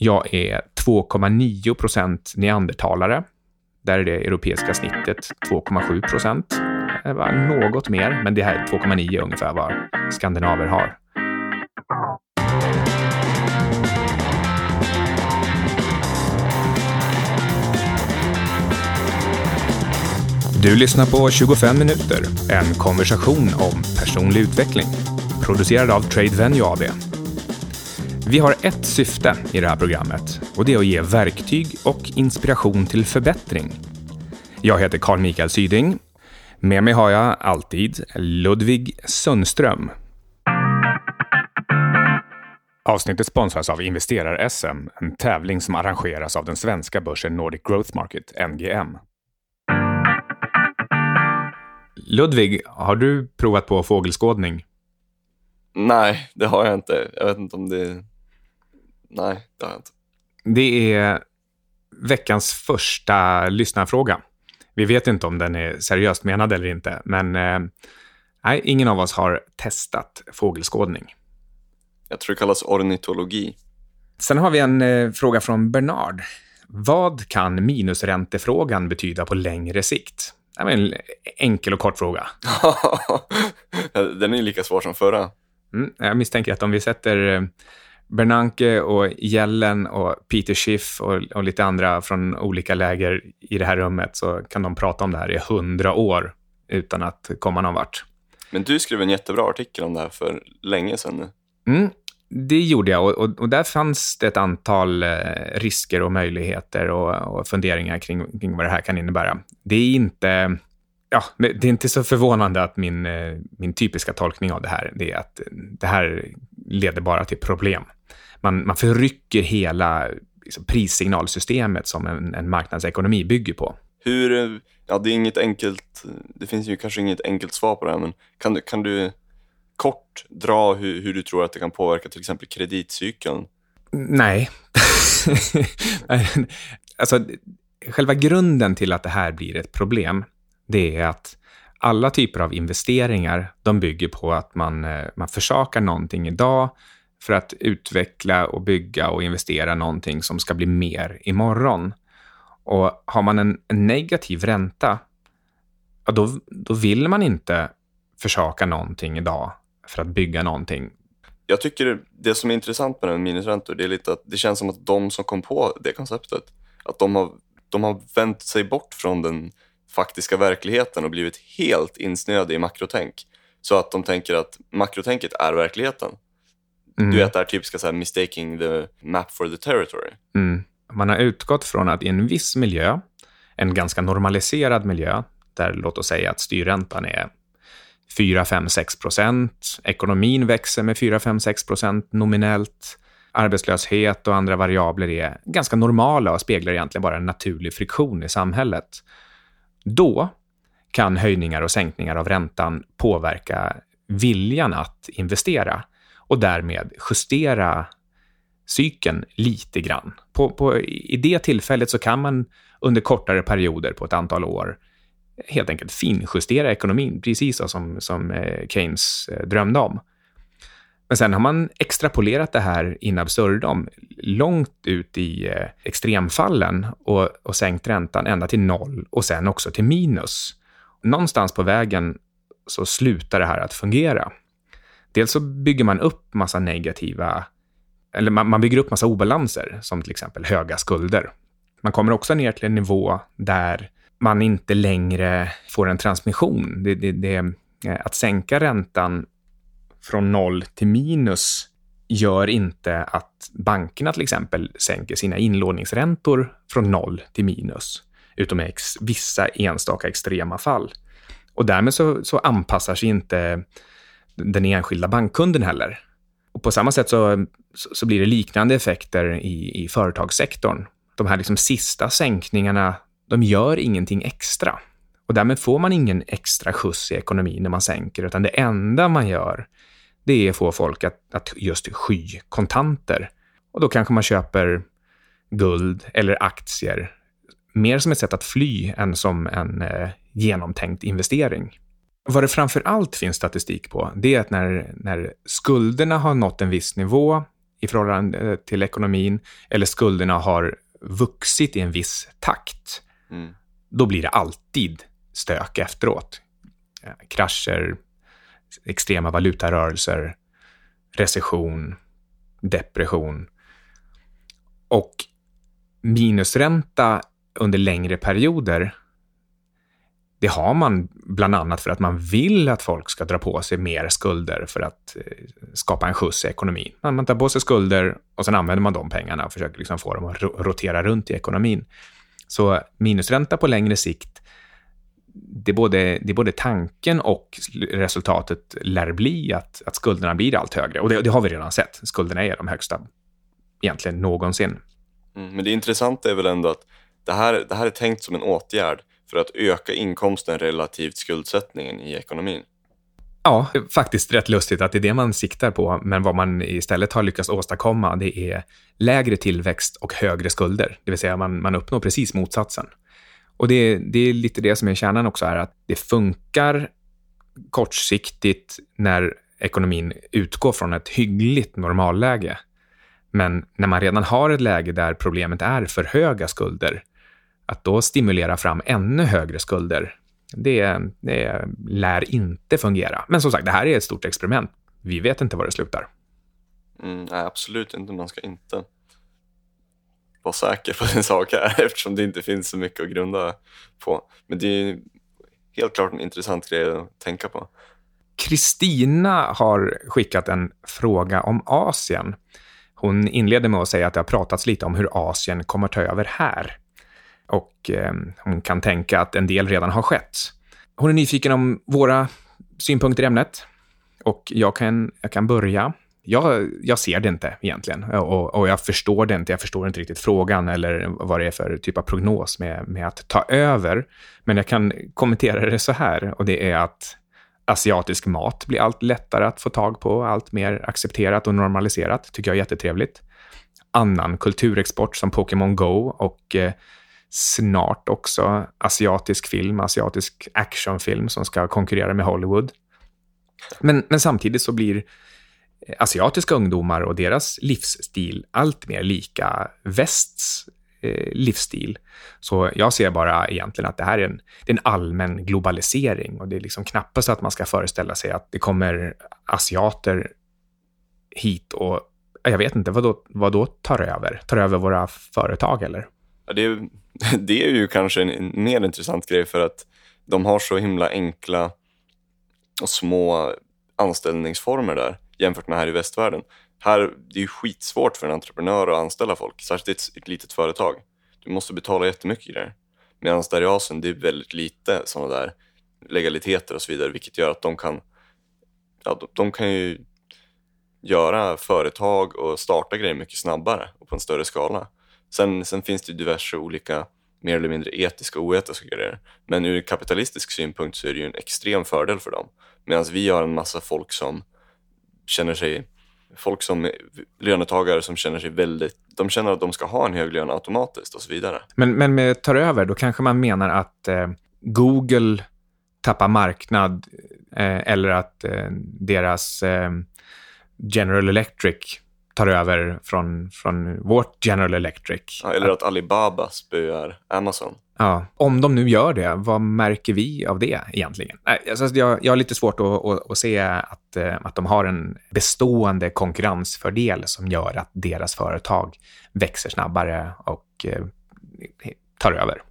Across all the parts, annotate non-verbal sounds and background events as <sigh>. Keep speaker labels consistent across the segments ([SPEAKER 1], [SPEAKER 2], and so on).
[SPEAKER 1] Jag är 2,9 procent neandertalare. Där är det europeiska snittet 2,7 procent. Det var något mer, men det här är 2,9 ungefär vad skandinaver har. Du lyssnar på 25 minuter, en konversation om personlig utveckling. Producerad av Trade Venue AB. Vi har ett syfte i det här programmet och det är att ge verktyg och inspiration till förbättring. Jag heter Carl Mikael Syding. Med mig har jag alltid Ludvig Sundström. Avsnittet sponsras av Investerar-SM, en tävling som arrangeras av den svenska börsen Nordic Growth Market, NGM. Ludvig, har du provat på fågelskådning?
[SPEAKER 2] Nej, det har jag inte. Jag vet inte om det... Nej, det har jag inte.
[SPEAKER 1] Det är veckans första lyssnarfråga. Vi vet inte om den är seriöst menad eller inte, men eh, nej, ingen av oss har testat fågelskådning.
[SPEAKER 2] Jag tror det kallas ornitologi.
[SPEAKER 1] Sen har vi en eh, fråga från Bernard. Vad kan minusräntefrågan betyda på längre sikt? Det var en enkel och kort fråga. <laughs>
[SPEAKER 2] Den är lika svår som förra.
[SPEAKER 1] Mm, jag misstänker att om vi sätter eh, Bernanke och Yellen och Peter Schiff och, och, lite andra från olika läger i det här rummet så kan de prata om det här i hundra år utan att komma någon vart.
[SPEAKER 2] Men du skrev en jättebra artikel om det här för länge sedan nu.
[SPEAKER 1] Mm, det gjorde jag och, och, och, där fanns det ett antal eh, risker och möjligheter och, och funderingar kring, kring, vad det här kan innebära. Det är inte... Ja, det är inte så förvånande att min, eh, min typiska tolkning av det här är att det här leder bara till problem. Man, man förrycker hela liksom, prissignalsystemet som en, en marknadsekonomi bygger på.
[SPEAKER 2] Hur, ja det är inget enkelt, det finns ju kanske inget enkelt svar på det här, men kan du, kan du kort dra hur, hur du tror att det kan påverka till exempel kreditcykeln?
[SPEAKER 1] Nej. <laughs> alltså, själva grunden till att det här blir ett problem, det är att alla typer av investeringar, de bygger på att man, eh, man försakar någonting idag för att utveckla och bygga och investera någonting som ska bli mer imorgon. Och har man en, en negativ ränta, ja, då, då vill man inte försaka någonting idag för att bygga någonting.
[SPEAKER 2] Jag tycker det som är intressant med den minusräntor, det är lite att det känns som att de som kom på det konceptet, att de har, de har vänt sig bort från den faktiska verkligheten och blivit helt insnöade i makrotänk. Så att de tänker att makrotänket är verkligheten. Mm. Du vet det här typiska så här, mistaking the map for the territory.
[SPEAKER 1] Mm. Man har utgått från att i en viss miljö, en ganska normaliserad miljö, där låt oss säga att styrräntan är 4, 5, 6 procent. Ekonomin växer med 4, 5, 6 procent nominellt. Arbetslöshet och andra variabler är ganska normala och speglar egentligen bara en naturlig friktion i samhället. Då kan höjningar och sänkningar av räntan påverka viljan att investera och därmed justera cykeln lite grann. På, på, I det tillfället så kan man under kortare perioder på ett antal år helt enkelt finjustera ekonomin, precis så som, som eh, Keynes eh, drömde om. Men sen har man extrapolerat det här in absurdum, långt ut i eh, extremfallen och, och sänkt räntan ända till noll och sen också till minus. Någonstans på vägen så slutar det här att fungera. Dels så bygger man upp massa negativa, eller man, man bygger upp massa obalanser, som till exempel höga skulder. Man kommer också ner till en nivå där man inte längre får en transmission. Det, det, det, eh, att sänka räntan från noll till minus gör inte att bankerna till exempel sänker sina inlåningsräntor från noll till minus, utom i vissa enstaka extrema fall. Och därmed så, så anpassar sig inte den enskilda bankkunden heller. Och på samma sätt så, så blir det liknande effekter i, i företagssektorn. De här liksom sista sänkningarna de gör ingenting extra. Och därmed får man ingen extra skjuts i ekonomin när man sänker, utan det enda man gör, det är att få folk att, att just sky kontanter. Och då kanske man köper guld eller aktier, mer som ett sätt att fly än som en eh, genomtänkt investering. Vad det framför allt finns statistik på, det är att när, när skulderna har nått en viss nivå i förhållande till ekonomin eller skulderna har vuxit i en viss takt, mm. då blir det alltid stök efteråt. Krascher, extrema valutarörelser, recession, depression. Och minusränta under längre perioder, det har man bland annat för att man vill att folk ska dra på sig mer skulder för att eh, skapa en skjuts i ekonomin. Man tar på sig skulder och sen använder man de pengarna och försöker liksom få dem att rotera runt i ekonomin. Så minusränta på längre sikt, det är både, det är både tanken och resultatet lär bli att, att skulderna blir allt högre. Och det, det har vi redan sett. Skulderna är de högsta egentligen någonsin.
[SPEAKER 2] Mm, men det intressanta är väl ändå att det här, det här är tänkt som en åtgärd för att öka inkomsten relativt skuldsättningen i ekonomin.
[SPEAKER 1] Ja, faktiskt rätt lustigt att det är det man siktar på, men vad man istället har lyckats åstadkomma, det är lägre tillväxt och högre skulder. Det vill säga man, man uppnår precis motsatsen. Och det, det är lite det som är kärnan också, är att det funkar kortsiktigt när ekonomin utgår från ett hyggligt normalläge. Men när man redan har ett läge där problemet är för höga skulder, att då stimulera fram ännu högre skulder, det, det lär inte fungera. Men som sagt, det här är ett stort experiment. Vi vet inte var det slutar.
[SPEAKER 2] Mm, nej, absolut inte. Man ska inte vara säker på sin sak här <laughs> eftersom det inte finns så mycket att grunda på. Men det är helt klart en intressant grej att tänka på.
[SPEAKER 1] Kristina har skickat en fråga om Asien. Hon inleder med att säga att det har pratats lite om hur Asien kommer ta över här. Och eh, hon kan tänka att en del redan har skett. Hon är nyfiken om våra synpunkter i ämnet. Och jag kan, jag kan börja. Jag, jag ser det inte egentligen och, och, jag förstår det inte. Jag förstår inte riktigt frågan eller vad det är för typ av prognos med, med att ta över. Men jag kan kommentera det så här och det är att asiatisk mat blir allt lättare att få tag på, allt mer accepterat och normaliserat. tycker jag är jättetrevligt. Annan kulturexport som Pokémon Go och eh, snart också asiatisk film, asiatisk actionfilm som ska konkurrera med Hollywood. Men, men samtidigt så blir eh, asiatiska ungdomar och deras livsstil allt mer lika västs eh, livsstil. Så jag ser bara egentligen att det här är en, det är en allmän globalisering och det är liksom knappast att man ska föreställa sig att det kommer asiater hit och jag vet inte, vad då, vad då tar över? Tar över våra företag eller?
[SPEAKER 2] Ja, det, är, <laughs> det är ju kanske en, en mer intressant grej för att de har så himla enkla och små anställningsformer där jämfört med här i västvärlden. Här, det är ju skitsvårt för en entreprenör att anställa folk, särskilt ett, ett litet företag. Du måste betala jättemycket grejer. Medan där i Asien, det är väldigt lite sådana där legaliteter och så vidare, vilket gör att de kan, ja, de, de kan ju göra företag och starta grejer mycket snabbare och på en större skala. Sen, sen finns det diverse olika mer eller mindre etiska och oetiska grejer. Men ur kapitalistisk synpunkt så är det ju en extrem fördel för dem. Medan vi har en massa folk som känner sig folk som lönetagare som känner sig väldigt, de känner att de ska ha en hög lön automatiskt och så vidare.
[SPEAKER 1] Men, men med tar över, då kanske man menar att eh, Google tappar marknad eh, eller att eh, deras eh, General Electric tar över från, från vårt General Electric.
[SPEAKER 2] Ja, eller att Alibaba spöar Amazon.
[SPEAKER 1] Ja, om de nu gör det, vad märker vi av det egentligen? Alltså, jag, jag har lite svårt att, att, att, se att, eh, att de har en bestående konkurrensfördel som gör att deras företag växer snabbare och eh, tar över.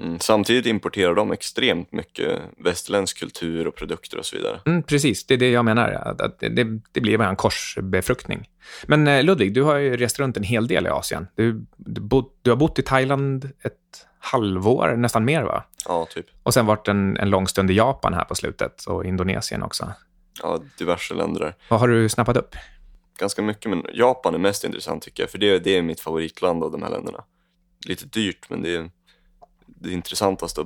[SPEAKER 2] Mm, samtidigt importerar de extremt mycket västerländsk kultur och produkter och så vidare.
[SPEAKER 1] Mm, precis, det är det jag menar. Att det, det blir bara en korsbefruktning. Men eh, Ludvig, du har ju rest runt en hel del i Asien. Du, du, bo, du har bott i Thailand ett halvår, nästan mer va?
[SPEAKER 2] Ja, typ.
[SPEAKER 1] Och sen varit en, en lång stund i Japan här på slutet och Indonesien också.
[SPEAKER 2] Ja, diverse länder där.
[SPEAKER 1] Vad har du snappat upp?
[SPEAKER 2] Ganska mycket, men Japan är mest intressant tycker jag, för det, det är mitt favoritland av de här länderna. Lite dyrt, men det är det intressantaste,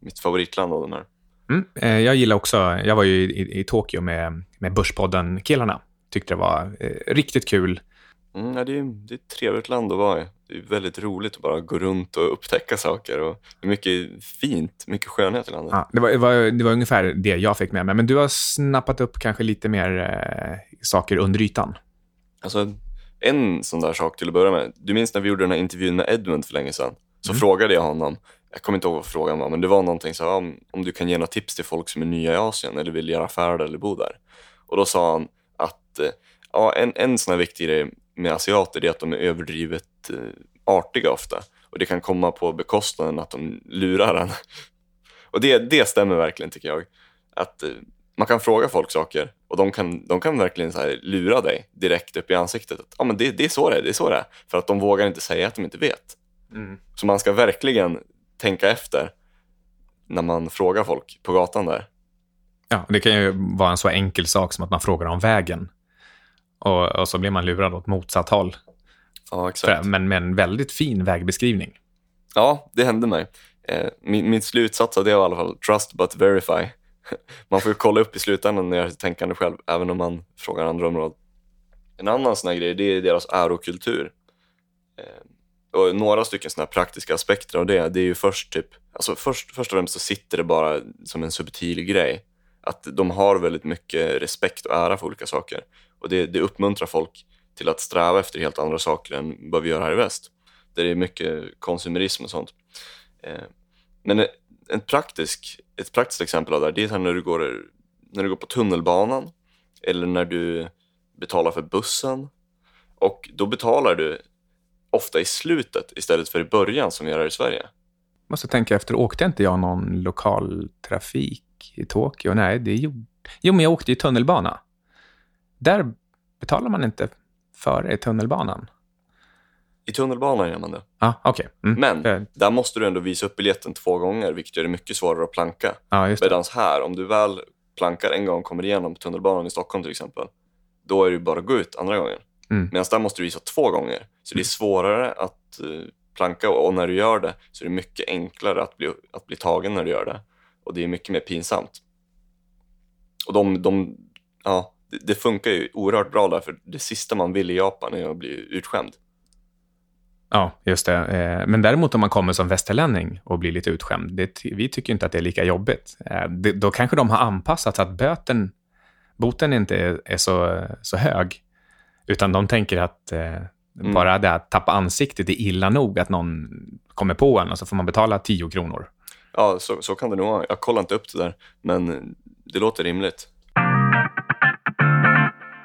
[SPEAKER 2] mitt favoritland av de här.
[SPEAKER 1] Mm, eh, jag gillar också, jag var ju i, i, i Tokyo med, med Börspodden-killarna. Tyckte det var eh, riktigt kul.
[SPEAKER 2] Mm, ja, det, är, det är ett trevligt land att vara i. Det är väldigt roligt att bara gå runt och upptäcka saker. Och det är mycket fint, mycket skönhet i landet.
[SPEAKER 1] Ja, det, var, det, var, det var ungefär det jag fick med mig. Men du har snappat upp kanske lite mer eh, saker under ytan.
[SPEAKER 2] Alltså, en sån där sak till att börja med. Du minns när vi gjorde den här intervjun med Edmund för länge sedan? Så mm. frågade jag honom, jag kommer inte ihåg vad frågan var, men det var någonting så om, om du kan ge några tips till folk som är nya i Asien eller vill göra affärer eller bo där. Och då sa han att eh, ja, en, en sån här viktig grej med asiater är att de är överdrivet eh, artiga ofta. Och det kan komma på bekostnaden att de lurar en. <laughs> Och det, det stämmer verkligen tycker jag. Att eh, man kan fråga folk saker och de kan, de kan verkligen så här lura dig direkt upp i ansiktet. Att, ja, men det, det är så det är, det är så det är. För att de vågar inte säga att de inte vet. Mm. Så man ska verkligen tänka efter när man frågar folk på gatan där.
[SPEAKER 1] Ja, det kan ju vara en så enkel sak som att man frågar om vägen. Och, och så blir man lurad åt motsatt håll.
[SPEAKER 2] Ja, exakt.
[SPEAKER 1] men med en väldigt fin vägbeskrivning.
[SPEAKER 2] Ja, det hände mig. Eh, min, min slutsats av det var i alla fall trust but verify. <laughs> man får ju kolla upp i slutändan när jag tänkande själv, även om man frågar andra områden. En annan sån här grej, det är deras ärokultur. Och några stycken såna praktiska aspekter av det, det är ju först typ, alltså först, först och främst så sitter det bara som en subtil grej. Att de har väldigt mycket respekt och ära för olika saker. Och det, det uppmuntrar folk till att sträva efter helt andra saker än vad vi gör här i väst. Där det är mycket konsumerism och sånt. Eh, men en praktisk, ett praktiskt exempel av det här, det är när du, går, när du går på tunnelbanan eller när du betalar för bussen. Och då betalar du ofta i slutet istället för i början som vi gör här i Sverige.
[SPEAKER 1] Måste tänka efter, åkte inte jag någon lokaltrafik i Tokyo? Nej, det gjorde... Jo, men jag åkte i tunnelbana. Där betalar man inte före i tunnelbanan.
[SPEAKER 2] I tunnelbanan gör man det.
[SPEAKER 1] Ah, okay. Mm.
[SPEAKER 2] Men där måste du ändå visa upp biljetten två gånger, vilket gör det mycket svårare att planka.
[SPEAKER 1] Ah,
[SPEAKER 2] Medan här, om du väl plankar en gång och kommer igenom tunnelbanan i Stockholm till exempel, då är det bara att gå ut andra gången. Mm. Medan där måste du visa två gånger. Så det är mm. svårare att uh, planka och när du gör det så är det mycket enklare att bli, att bli tagen när du gör det. Och det är mycket mer pinsamt. Och de, de ja, det, det funkar ju oerhört bra där, för det sista man vill i Japan är att bli utskämd.
[SPEAKER 1] Ja, just det. Eh, men däremot om man kommer som västerlänning och blir lite utskämd, det, vi tycker inte att det är lika jobbigt. Eh, det, då kanske de har anpassat så att böten, boten inte är, är så, så hög. Utan de tänker att eh, mm. bara det att tappa ansiktet är illa nog att någon kommer på en och så får man betala 10 kronor.
[SPEAKER 2] Ja, så, så kan det nog vara. Jag kollar inte upp det där, men det låter rimligt.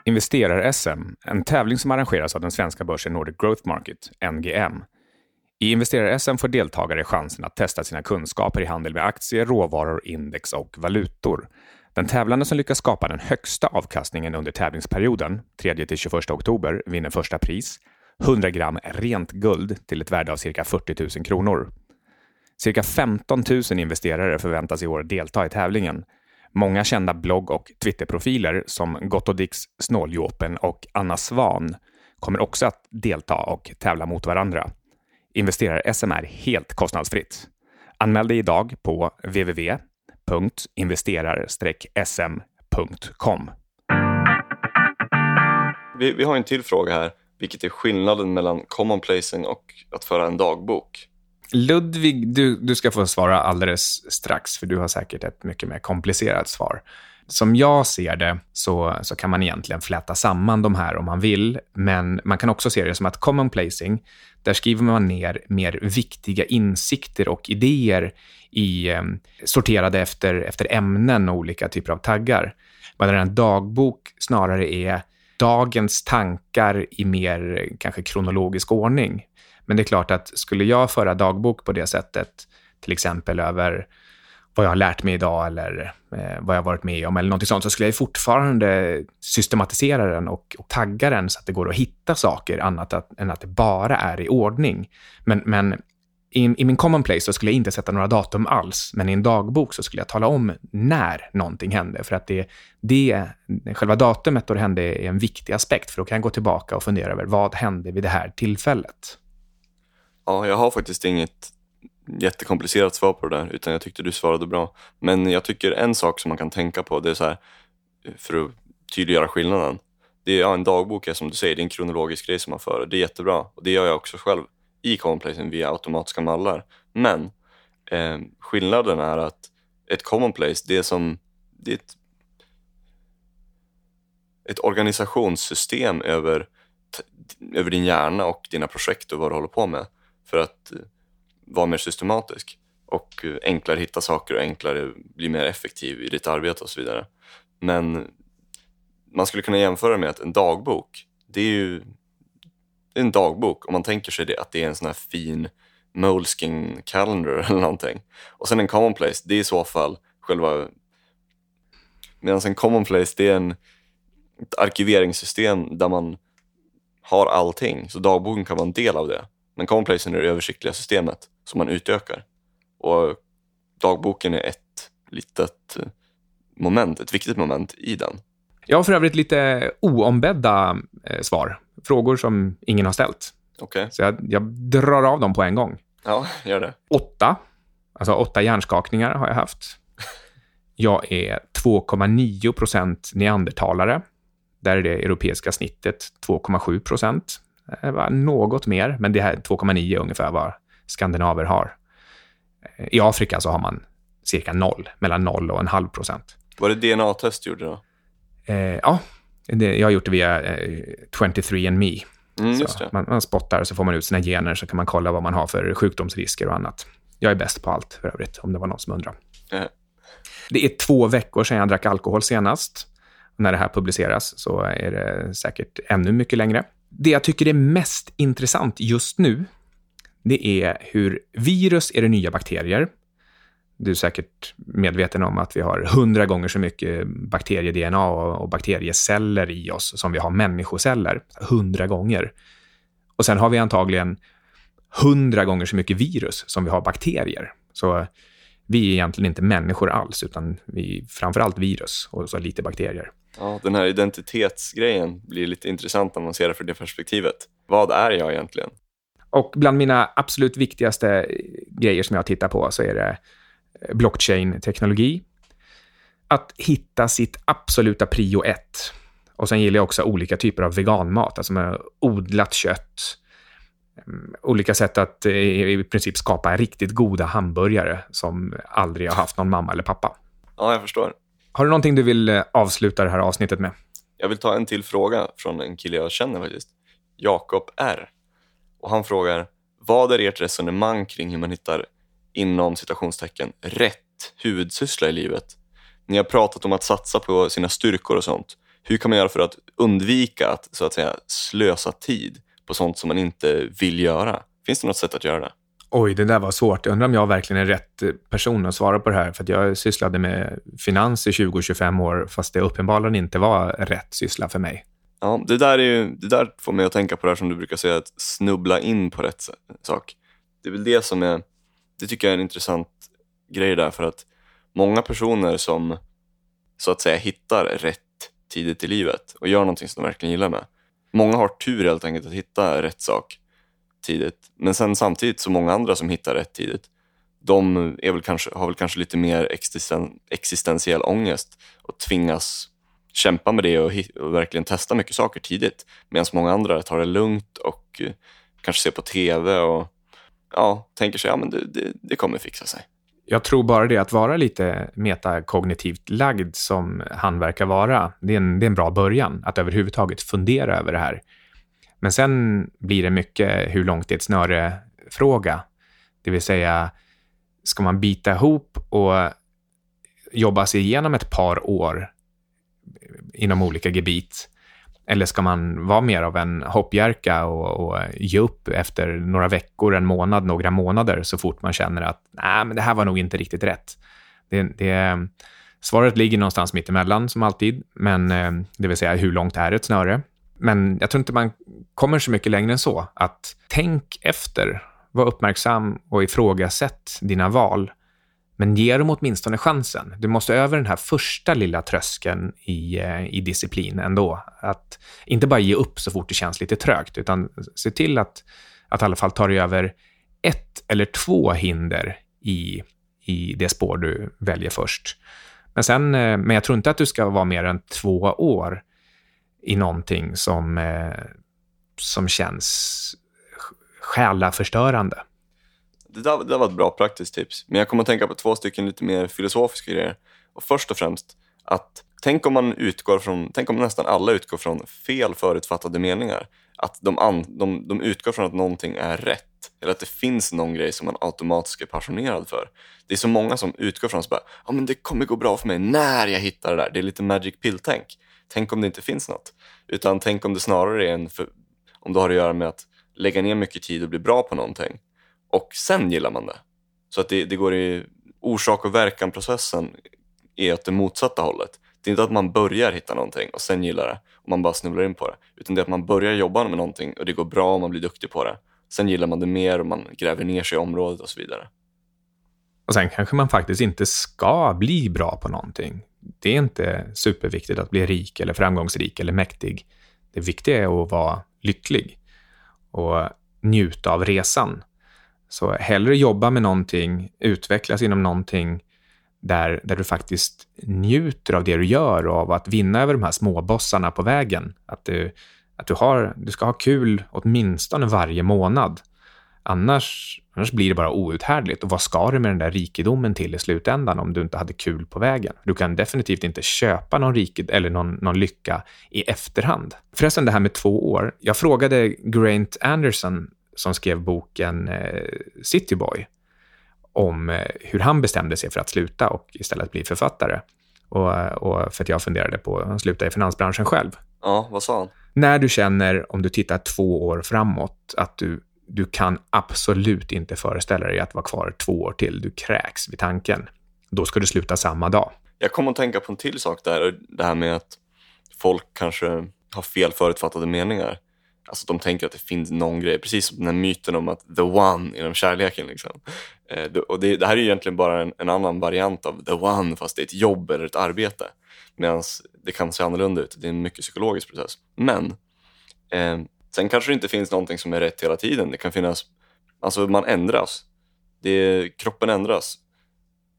[SPEAKER 1] Investerar-SM, en tävling som arrangeras av den svenska börsen Nordic Growth Market, NGM. I Investerar-SM får deltagare chansen att testa sina kunskaper i handel med aktier, råvaror, index och valutor. Den tävlande som lyckas skapa den högsta avkastningen under tävlingsperioden, 3-21 oktober, vinner första pris, 100 gram rent guld till ett värde av cirka 40 000 kronor. Cirka 15 000 investerare förväntas i år delta i tävlingen. Många kända blogg och Twitterprofiler som Gottodix Snåljåpen och Anna Svan kommer också att delta och tävla mot varandra. Investerar-SM är helt kostnadsfritt. Anmäl dig idag på www www.investerar-sm.com.
[SPEAKER 2] Vi, vi har en till fråga här, vilket är skillnaden mellan commonplacing och att föra en dagbok?
[SPEAKER 1] Ludvig, du, du ska få svara alldeles strax, för du har säkert ett mycket mer komplicerat svar. Som jag ser det så, så kan man egentligen fläta samman de här om man vill, men man kan också se det som att common placing, där skriver man ner mer viktiga insikter och idéer i, eh, sorterade efter, efter ämnen och olika typer av taggar. Medan en dagbok snarare är dagens tankar i mer eh, kanske kronologisk ordning. Men det är klart att skulle jag föra dagbok på det sättet, till exempel över vad jag har lärt mig idag eller eh, vad jag har varit med om eller någonting sånt, så skulle jag fortfarande systematisera den och, och tagga den så att det går att hitta saker annat att, än att det bara är i ordning. Men, men i, i, min commonplace så skulle jag inte sätta några datum alls, men i en dagbok så skulle jag tala om när någonting hände, för att det, det själva datumet då det hände är en viktig aspekt, för då kan jag gå tillbaka och fundera över vad hände vid det här tillfället.
[SPEAKER 2] Ja, jag har faktiskt inget jättekomplicerat svar på det där, utan jag tyckte du svarade bra. Men jag tycker en sak som man kan tänka på, det är så här, för att tydliggöra skillnaden. Det är, ja, en dagbok är som du säger, det är en kronologisk grej som man för. Det är jättebra och det gör jag också själv i commonplacen via automatiska mallar. Men eh, skillnaden är att ett commonplace, det är som det är ett, ett organisationssystem över över din hjärna och dina projekt och vad du håller på med för att eh, vara mer systematisk och eh, enklare hitta saker och enklare bli mer effektiv i ditt arbete och så vidare. Men man skulle kunna jämföra med att en dagbok, det är ju det är en dagbok om man tänker sig det, att det är en sån här fin Moleskin calendar <laughs> eller någonting. Och sen en commonplace, det är i så fall själva... Medan en commonplace, det är en, ett arkiveringssystem där man har allting. Så dagboken kan vara en del av det. Men commonplace är det översiktliga systemet som man utökar. Och dagboken är ett litet eh, moment, ett viktigt moment i den.
[SPEAKER 1] Jag har för övrigt lite oombedda eh, svar. Frågor som ingen har ställt.
[SPEAKER 2] Okej.
[SPEAKER 1] Så jag, jag drar av dem på en gång.
[SPEAKER 2] Ja, gör det.
[SPEAKER 1] Åtta. Alltså åtta hjärnskakningar har jag haft. Jag är 2,9 procent neandertalare. Där är det europeiska snittet 2,7 procent. Något mer, men det här 2,9 ungefär vad skandinaver har. I Afrika så har man cirka noll, mellan noll och en halv procent.
[SPEAKER 2] Var det DNA-test du gjorde då?
[SPEAKER 1] Eh, ja, det, jag har gjort det via eh, 23andMe.
[SPEAKER 2] Mm,
[SPEAKER 1] Så
[SPEAKER 2] just det.
[SPEAKER 1] man, man spottar så får man ut sina gener så kan man kolla vad man har för sjukdomsrisker och annat. Jag är bäst på allt för övrigt, om det var någon som undrar.
[SPEAKER 2] Eh,
[SPEAKER 1] Det är två veckor sedan jag drack alkohol senast. När det här publiceras så är det säkert ännu mycket längre. Det jag tycker är mest intressant just nu, det är hur virus är det nya bakterier. Du är säkert medveten om att vi har hundra gånger så mycket bakterie-DNA och bakterieceller i oss som vi har människoceller. Hundra gånger. Och sen har vi antagligen hundra gånger så mycket virus som vi har bakterier. Så vi är egentligen inte människor alls, utan vi är framförallt virus och så lite bakterier.
[SPEAKER 2] ja, den här identitetsgrejen blir lite intressant när man ser det från det perspektivet. Vad är jag egentligen?
[SPEAKER 1] Och bland mina absolut viktigaste grejer som jag tittar på så är det blockchain-teknologi. Att hitta sitt absoluta prio ett. Och sen gillar jag också olika typer av veganmat, alltså med odlat kött. Mm, Olika sätt att eh, i princip skapa riktigt goda hamburgare som aldrig har haft någon mamma eller pappa.
[SPEAKER 2] Ja, jag förstår.
[SPEAKER 1] Har du någonting du vill eh, avsluta det här avsnittet med?
[SPEAKER 2] Jag vill ta en till fråga från en kille jag känner faktiskt. Jakob R. Och han frågar, vad är ert resonemang kring hur man hittar inom citationstecken rätt huvudsyssla i livet? Ni har pratat om att satsa på sina styrkor och sånt. Hur kan man göra för att undvika att så att säga slösa tid på sånt som man inte vill göra? Finns det något sätt att göra det?
[SPEAKER 1] Oj, det där var svårt. Jag undrar om jag verkligen är rätt person att svara på det här. För jag sysslade med finans i 20-25 år, fast det uppenbarligen inte var rätt syssla för mig.
[SPEAKER 2] Ja, det där, är ju, det där får mig att tänka på det här som du brukar säga, att snubbla in på rätt sa- sak. Det är väl det som är, det tycker jag är en intressant grej där, för att många personer som så att säga hittar rätt tidigt i livet och gör någonting som de verkligen gillar med. Många har tur helt enkelt att hitta rätt sak tidigt, men sen samtidigt så många andra som hittar rätt tidigt, de är väl kanske, har väl kanske lite mer existen, existentiell ångest och tvingas kämpa med det och, och verkligen testa mycket saker tidigt. Medan många andra tar det lugnt och kanske ser på TV och ja, tänker sig ja, men det, det, det kommer fixa sig.
[SPEAKER 1] Jag tror bara det att vara lite metakognitivt lagd som han verkar vara, det är, en, det är en bra början. Att överhuvudtaget fundera över det här. Men sen blir det mycket hur långt det är ett snöre-fråga. Det vill säga, ska man bita ihop och jobba sig igenom ett par år inom olika gebit? Eller ska man vara mer av en hoppjerka och, och ge upp efter några veckor, en månad, några månader så fort man känner att Nej, men det här var nog inte riktigt rätt? Det, det, svaret ligger någonstans mitt emellan som alltid, men eh, det vill säga hur långt är ett snöre? Men jag tror inte man kommer så mycket längre än så. Att tänk efter, var uppmärksam och ifrågasätt dina val. Men ge dem åtminstone chansen. Du måste över den här första lilla tröskeln i, eh, i disciplin ändå. Att inte bara ge upp så fort det känns lite trögt, utan se till att, att i alla fall ta dig över ett eller två hinder i, i det spår du väljer först. Men, sen, eh, men jag tror inte att du ska vara mer än två år i någonting som, eh, som känns själaförstörande.
[SPEAKER 2] Det där, det där var ett bra praktiskt tips. Men jag kommer att tänka på två stycken lite mer filosofiska grejer. Och först och främst, Att tänk om man utgår från, tänk om nästan alla utgår från fel förutfattade meningar. Att de, an, de, de utgår från att någonting är rätt eller att det finns någon grej som man automatiskt är passionerad för. Det är så många som utgår från att ah, men det kommer gå bra för mig när jag hittar det där. Det är lite magic pill-tänk. Tänk om det inte finns något. Utan tänk om det snarare är en, för, om det har att göra med att lägga ner mycket tid och bli bra på någonting och sen gillar man det. Så att det, det går i orsak och verkan-processen är åt det motsatta hållet. Det är inte att man börjar hitta någonting och sen gillar det och man bara snubblar in på det. Utan det är att man börjar jobba med någonting och det går bra och man blir duktig på det. Sen gillar man det mer och man gräver ner sig i området och så vidare.
[SPEAKER 1] Och sen kanske man faktiskt inte ska bli bra på någonting. Det är inte superviktigt att bli rik eller framgångsrik eller mäktig. Det viktiga är att vara lycklig och njuta av resan. Så hellre jobba med någonting, utvecklas inom någonting där, där du faktiskt njuter av det du gör och av att vinna över de här småbossarna på vägen. Att du, att du, har, du ska ha kul åtminstone varje månad. Annars, annars blir det bara outhärdligt. Och vad ska du med den där rikedomen till i slutändan om du inte hade kul på vägen? Du kan definitivt inte köpa någon rikedom eller någon, någon lycka i efterhand. Förresten, det här med två år. Jag frågade Grant Anderson som skrev boken eh, Cityboy om eh, hur han bestämde sig för att sluta och istället bli författare. Och, och för att jag funderade på att sluta i finansbranschen själv.
[SPEAKER 2] Ja, vad sa han?
[SPEAKER 1] När du känner, om du tittar två år framåt, att du, du kan absolut inte föreställa dig att vara kvar två år till, du kräks vid tanken, då ska du sluta samma dag.
[SPEAKER 2] Jag kom att tänka på en till sak där, det här med att folk kanske har fel förutfattade meningar. Alltså de tänker att det finns någon grej, precis som den här myten om att the one inom kärleken. Liksom. Eh, och det, det, här är egentligen bara en, en, annan variant av the one fast det är ett jobb eller ett arbete. Medan det kan se annorlunda ut, det är en mycket psykologisk process. Men eh, sen kanske det inte finns någonting som är rätt hela tiden. Det kan finnas, alltså man ändras. Det, kroppen ändras.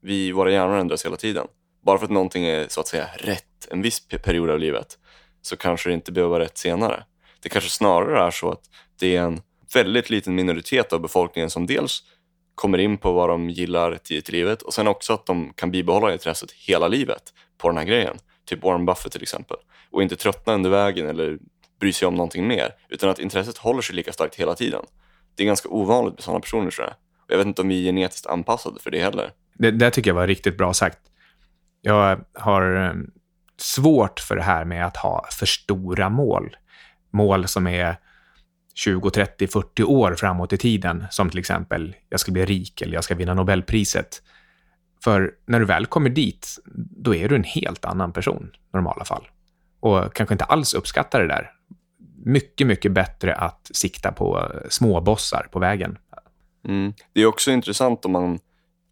[SPEAKER 2] Vi, våra hjärnor ändras hela tiden. Bara för att någonting är så att säga rätt en viss period av livet så kanske det inte behöver vara rätt senare. Det kanske snarare är så att det är en väldigt liten minoritet av befolkningen som dels kommer in på vad de gillar tidigt i livet och sen också att de kan bibehålla intresset hela livet på den här grejen. Typ Warren Buffett till exempel. Och inte tröttna under vägen eller bry sig om någonting mer. Utan att intresset håller sig lika starkt hela tiden. Det är ganska ovanligt med sådana personer tror jag. Och jag vet inte om vi är genetiskt anpassade för det heller.
[SPEAKER 1] Det, det tycker jag var riktigt bra sagt. Jag har eh, svårt för det här med att ha för stora mål mål som är 20, 30, 40 år framåt i tiden, som till exempel jag ska bli rik eller jag ska vinna Nobelpriset. För när du väl kommer dit, då är du en helt annan person i normala fall. Och kanske inte alls uppskattar det där. Mycket, mycket bättre att sikta på småbossar på vägen.
[SPEAKER 2] Mm. Det är också intressant om man,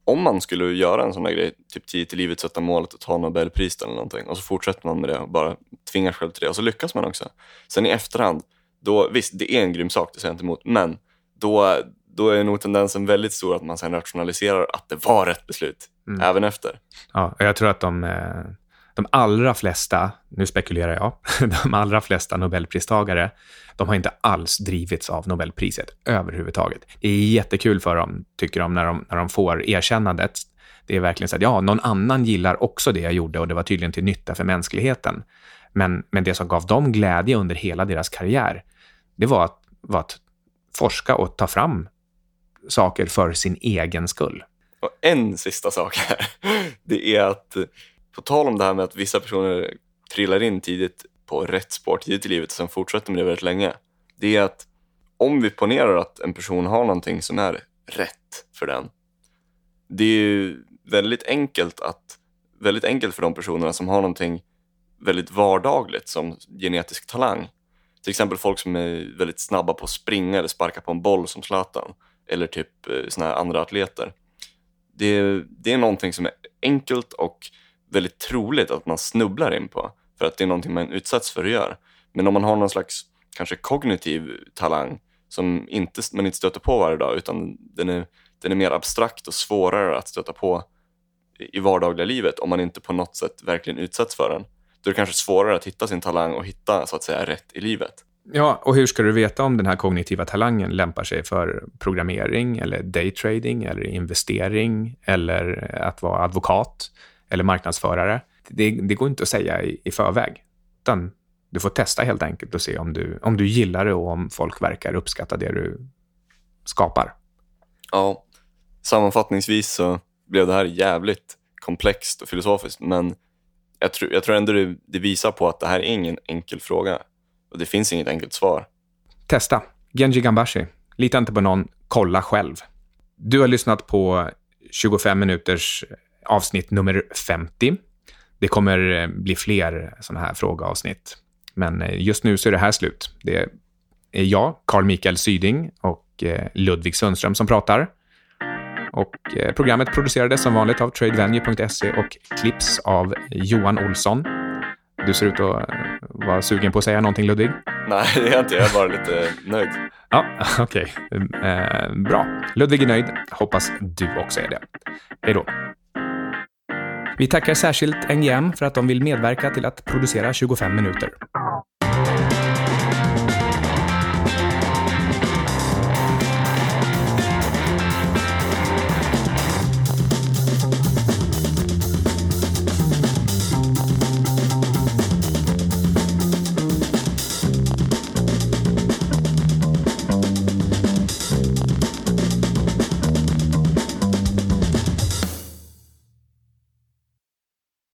[SPEAKER 2] om man skulle göra en sån här grej, typ tidigt i livet sätta målet att ta Nobelpriset eller någonting och så fortsätter man med det och bara tvingar själv till det och så lyckas man också. Sen i efterhand, då, visst det är en grym sak, det säger jag inte emot, men då, då är nog tendensen väldigt stor att man sen rationaliserar att det var rätt beslut, mm. även efter.
[SPEAKER 1] Ja, jag tror att de, eh, de allra flesta, nu spekulerar jag, <laughs> de allra flesta Nobelpristagare, de har inte alls drivits av Nobelpriset överhuvudtaget. Det är jättekul för dem, tycker de, när de, när de får erkännandet. Det är verkligen så att ja, någon annan gillar också det jag gjorde och det var tydligen till nytta för mänskligheten. Men, men det som gav dem glädje under hela deras karriär, det var att, var att forska och ta fram saker för sin egen skull.
[SPEAKER 2] Och en sista sak här, <laughs> det är att på tal om det här med att vissa personer trillar in tidigt på rätt spår tidigt i livet och sen fortsätter med det väldigt länge. Det är att om vi ponerar att en person har någonting som är rätt för den. Det är ju väldigt enkelt att väldigt enkelt för de personerna som har någonting väldigt vardagligt som genetisk talang. Till exempel folk som är väldigt snabba på att springa eller sparka på en boll som Zlatan. Eller typ eh, såna här andra atleter. Det det är någonting som är enkelt och väldigt troligt att man snubblar in på. För att det är någonting man utsätts för att göra. Men om man har någon slags kanske kognitiv talang som inte, man inte stöter på varje dag utan den är, den är mer abstrakt och svårare att stöta på i vardagliga livet om man inte på något sätt verkligen utsätts för den då är det kanske svårare att hitta sin talang och hitta så att säga rätt i livet.
[SPEAKER 1] Ja, och hur ska du veta om den här kognitiva talangen lämpar sig för programmering eller daytrading eller investering eller att vara advokat eller marknadsförare? det, det går inte att säga i, i förväg. Utan du får testa helt enkelt och se om du, om du gillar det och om folk verkar uppskatta det du skapar.
[SPEAKER 2] Ja, sammanfattningsvis så blev det här jävligt komplext och filosofiskt, men jag, tror, jag tror ändå det, det visar på att det här är ingen enkel fråga och det finns inget enkelt svar.
[SPEAKER 1] Testa. Genji Gambashi. Lita inte på någon, kolla själv. Du har lyssnat på 25 minuters avsnitt nummer 50. Det kommer eh, bli fler sådana här frågeavsnitt. Men eh, just nu så är det här slut. Det är jag, Carl Mikael Syding och eh, Ludvig Sundström som pratar. Och programmet producerades som vanligt av tradevenue.se och klipps av Johan Olsson. Du ser ut att vara sugen på att säga någonting, Ludvig?
[SPEAKER 2] Nej, det är jag inte. Jag är bara lite nöjd. <laughs>
[SPEAKER 1] Ja, <laughs> okej. Okay. Eh, bra. Ludvig är nöjd. Hoppas du också är det. Hej då. Vi tackar särskilt NGM för att de vill medverka till att producera 25 minuter.